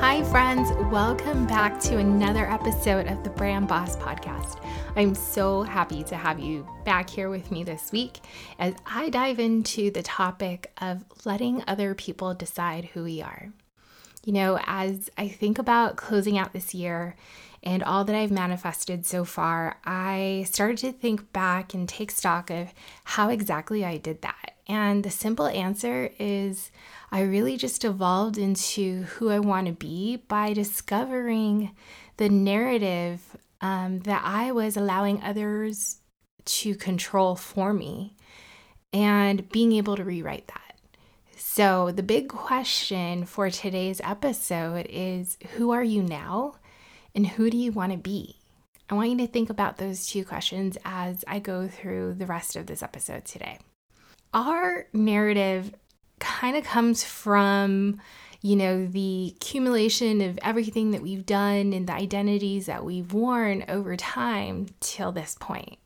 Hi, friends. Welcome back to another episode of the Brand Boss Podcast. I'm so happy to have you back here with me this week as I dive into the topic of letting other people decide who we are. You know, as I think about closing out this year and all that I've manifested so far, I started to think back and take stock of how exactly I did that. And the simple answer is I really just evolved into who I want to be by discovering the narrative um, that I was allowing others to control for me and being able to rewrite that. So, the big question for today's episode is Who are you now and who do you want to be? I want you to think about those two questions as I go through the rest of this episode today. Our narrative kind of comes from you know, the accumulation of everything that we've done and the identities that we've worn over time till this point.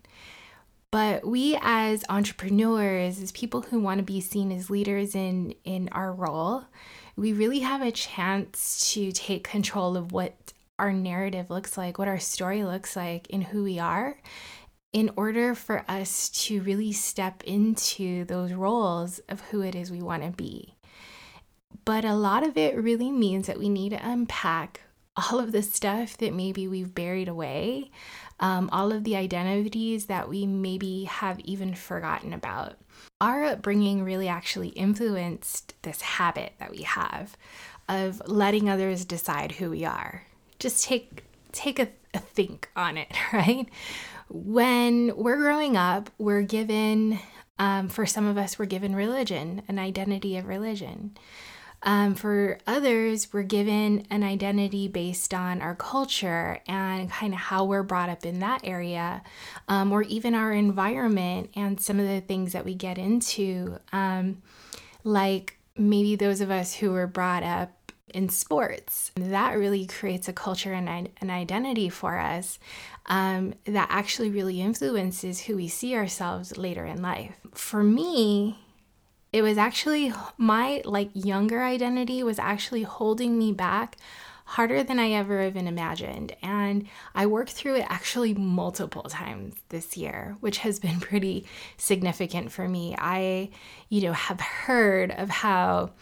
But we as entrepreneurs, as people who want to be seen as leaders in in our role, we really have a chance to take control of what our narrative looks like, what our story looks like, and who we are in order for us to really step into those roles of who it is we want to be. But a lot of it really means that we need to unpack all of the stuff that maybe we've buried away, um, all of the identities that we maybe have even forgotten about. Our upbringing really actually influenced this habit that we have of letting others decide who we are. Just take take a, a think on it, right? When we're growing up, we're given, um, for some of us, we're given religion, an identity of religion. Um, for others, we're given an identity based on our culture and kind of how we're brought up in that area, um, or even our environment and some of the things that we get into. Um, like maybe those of us who were brought up in sports. That really creates a culture and an identity for us um, that actually really influences who we see ourselves later in life. For me, it was actually my like younger identity was actually holding me back harder than I ever even imagined. And I worked through it actually multiple times this year, which has been pretty significant for me. I, you know, have heard of how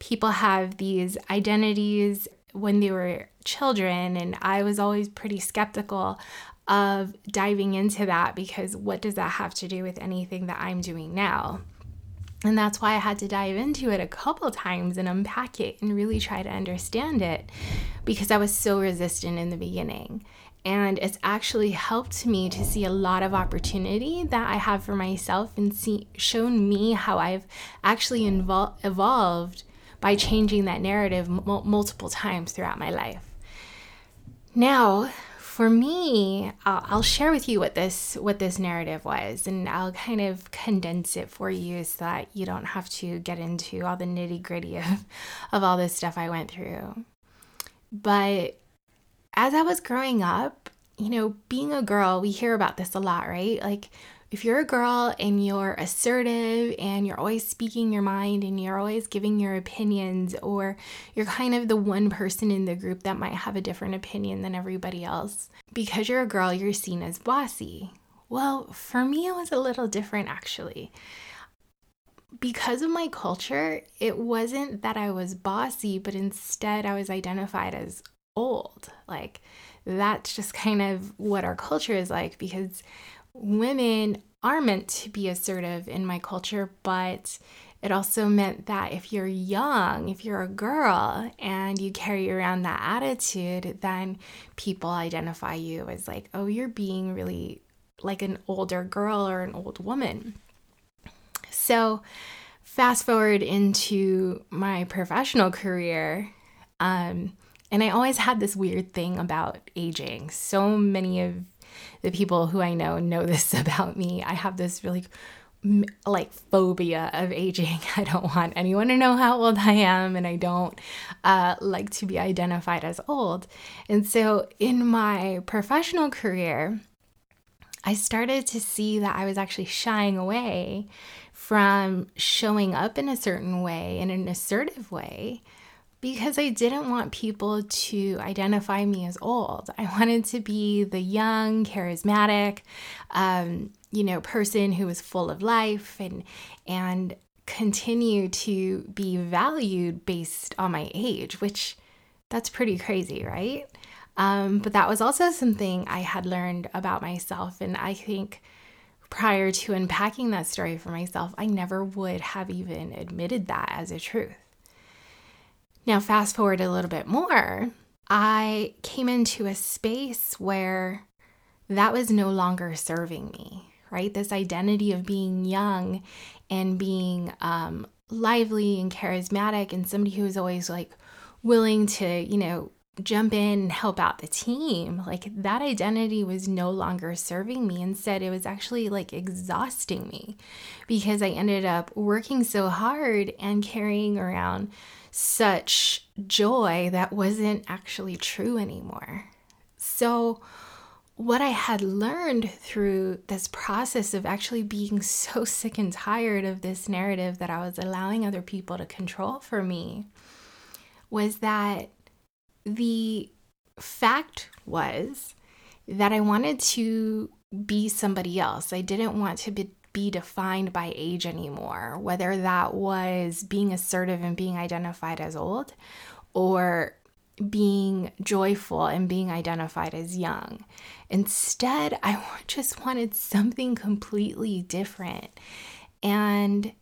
people have these identities when they were children, and I was always pretty skeptical of diving into that because what does that have to do with anything that I'm doing now? And that's why I had to dive into it a couple times and unpack it and really try to understand it because I was so resistant in the beginning. And it's actually helped me to see a lot of opportunity that I have for myself and see shown me how I've actually evolved by changing that narrative m- multiple times throughout my life. Now, for me, uh, I'll share with you what this what this narrative was, and I'll kind of condense it for you so that you don't have to get into all the nitty gritty of of all this stuff I went through. But as I was growing up, you know, being a girl, we hear about this a lot, right? Like if you're a girl and you're assertive and you're always speaking your mind and you're always giving your opinions, or you're kind of the one person in the group that might have a different opinion than everybody else, because you're a girl, you're seen as bossy. Well, for me, it was a little different actually. Because of my culture, it wasn't that I was bossy, but instead I was identified as old. Like, that's just kind of what our culture is like because women are meant to be assertive in my culture, but it also meant that if you're young, if you're a girl and you carry around that attitude, then people identify you as like, oh, you're being really like an older girl or an old woman. So, fast forward into my professional career, um, and I always had this weird thing about aging. So many of the people who I know know this about me. I have this really like phobia of aging. I don't want anyone to know how old I am, and I don't uh, like to be identified as old. And so, in my professional career, I started to see that I was actually shying away from showing up in a certain way, in an assertive way, because I didn't want people to identify me as old. I wanted to be the young, charismatic, um, you know, person who was full of life and and continue to be valued based on my age, which that's pretty crazy, right? Um, but that was also something I had learned about myself, and I think prior to unpacking that story for myself, I never would have even admitted that as a truth. Now, fast forward a little bit more, I came into a space where that was no longer serving me, right? This identity of being young and being um, lively and charismatic and somebody who was always like willing to, you know, jump in and help out the team. Like that identity was no longer serving me. Instead, it was actually like exhausting me because I ended up working so hard and carrying around such joy that wasn't actually true anymore. So, what I had learned through this process of actually being so sick and tired of this narrative that I was allowing other people to control for me was that the fact was that I wanted to be somebody else. I didn't want to be, be defined by age anymore, whether that was being assertive and being identified as old or being joyful and being identified as young. Instead, I just wanted something completely different. And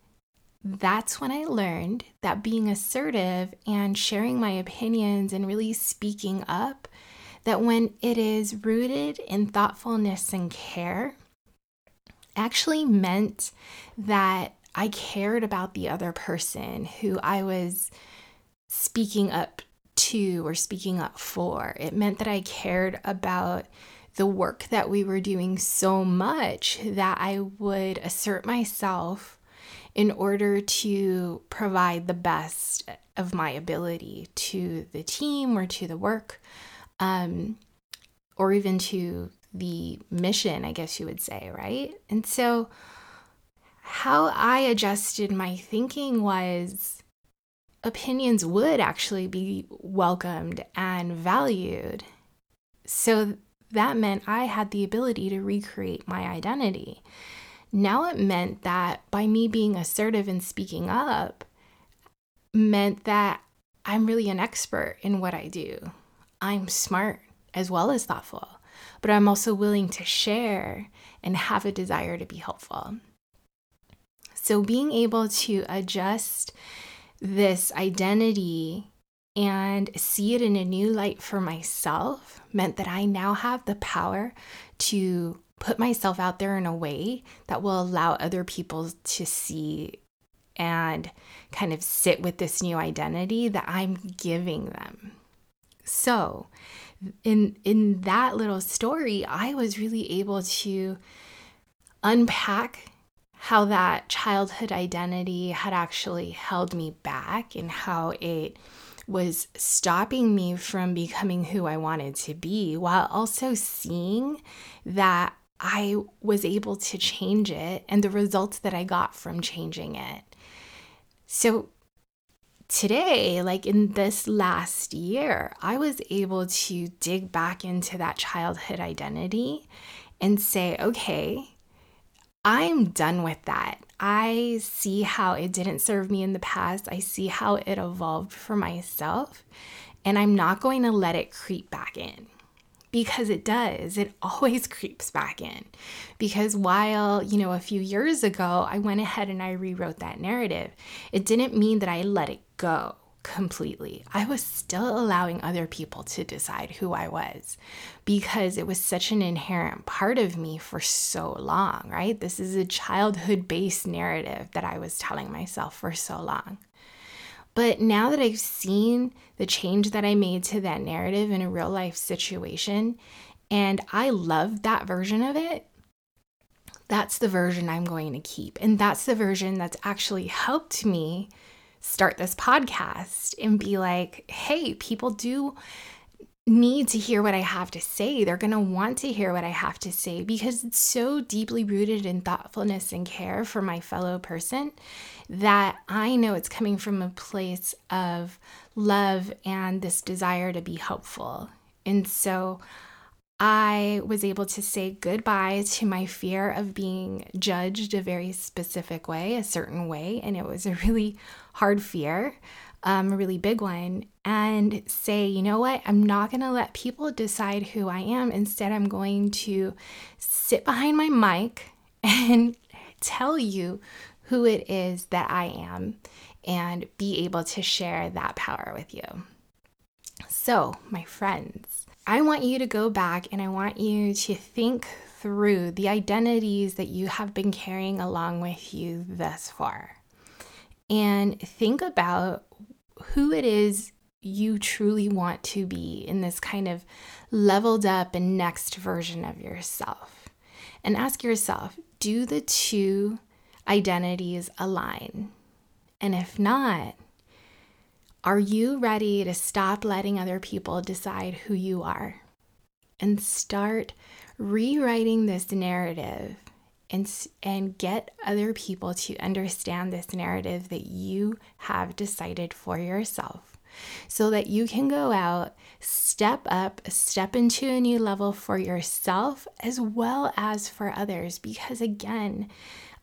that's when I learned that being assertive and sharing my opinions and really speaking up, that when it is rooted in thoughtfulness and care, actually meant that I cared about the other person who I was speaking up to or speaking up for. It meant that I cared about the work that we were doing so much that I would assert myself in order to provide the best of my ability to the team or to the work, um, or even to the mission, I guess you would say, right? And so, how I adjusted my thinking was opinions would actually be welcomed and valued. So that meant I had the ability to recreate my identity. Now it meant that by me being assertive and speaking up, meant that I'm really an expert in what I do. I'm smart as well as thoughtful, but I'm also willing to share and have a desire to be helpful. So, being able to adjust this identity and see it in a new light for myself meant that I now have the power to put myself out there in a way that will allow other people to see and kind of sit with this new identity that I'm giving them. So, in in that little story, I was really able to unpack how that childhood identity had actually held me back and how it was stopping me from becoming who I wanted to be while also seeing that I was able to change it and the results that I got from changing it. So, today, like in this last year, I was able to dig back into that childhood identity and say, okay, I'm done with that. I see how it didn't serve me in the past. I see how it evolved for myself, and I'm not going to let it creep back in because it does. It always creeps back in. Because while, you know, a few years ago, I went ahead and I rewrote that narrative, it didn't mean that I let it go completely. I was still allowing other people to decide who I was because it was such an inherent part of me for so long, right? This is a childhood based narrative that I was telling myself for so long. But now that I've seen the change that I made to that narrative in a real life situation, and I love that version of it, that's the version I'm going to keep. And that's the version that's actually helped me start this podcast and be like, hey, people do need to hear what I have to say. They're going to want to hear what I have to say because it's so deeply rooted in thoughtfulness and care for my fellow person that I know it's coming from a place of love and this desire to be helpful. And so I was able to say goodbye to my fear of being judged a very specific way, a certain way. And it was a really hard fear, um, a really big one. And say, you know what? I'm not going to let people decide who I am. Instead, I'm going to sit behind my mic and tell you who it is that I am and be able to share that power with you. So, my friends, I want you to go back and I want you to think through the identities that you have been carrying along with you thus far. And think about who it is you truly want to be in this kind of leveled up and next version of yourself. And ask yourself do the two identities align? And if not, are you ready to stop letting other people decide who you are and start rewriting this narrative and, and get other people to understand this narrative that you have decided for yourself so that you can go out, step up, step into a new level for yourself as well as for others. Because again,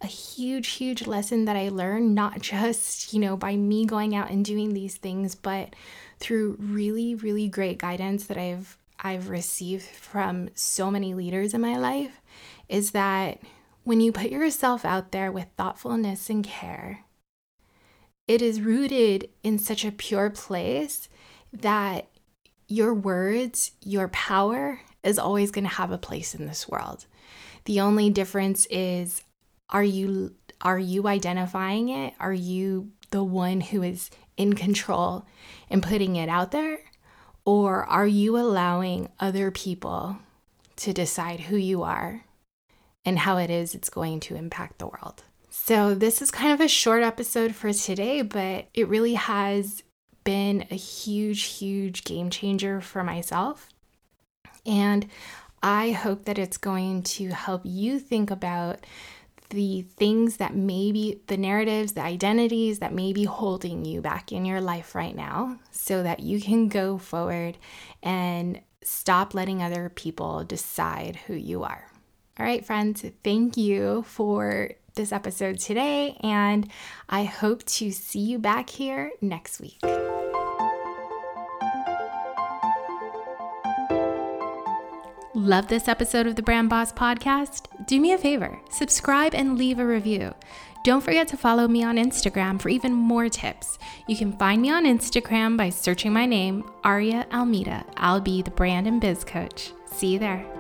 a huge, huge lesson that I learned, not just, you know, by me going out and doing these things, but through really, really great guidance that I've I've received from so many leaders in my life is that when you put yourself out there with thoughtfulness and care, it is rooted in such a pure place that your words, your power is always going to have a place in this world. The only difference is are you are you identifying it? Are you the one who is in control and putting it out there? Or are you allowing other people to decide who you are and how it is it's going to impact the world? So, this is kind of a short episode for today, but it really has been a huge, huge game changer for myself. And I hope that it's going to help you think about the things that maybe the narratives, the identities that may be holding you back in your life right now so that you can go forward and stop letting other people decide who you are. All right, friends, thank you for this episode today, and I hope to see you back here next week. Love this episode of the Brand Boss Podcast? Do me a favor, subscribe and leave a review. Don't forget to follow me on Instagram for even more tips. You can find me on Instagram by searching my name, Aria Almeida. I'll be the brand and biz coach. See you there.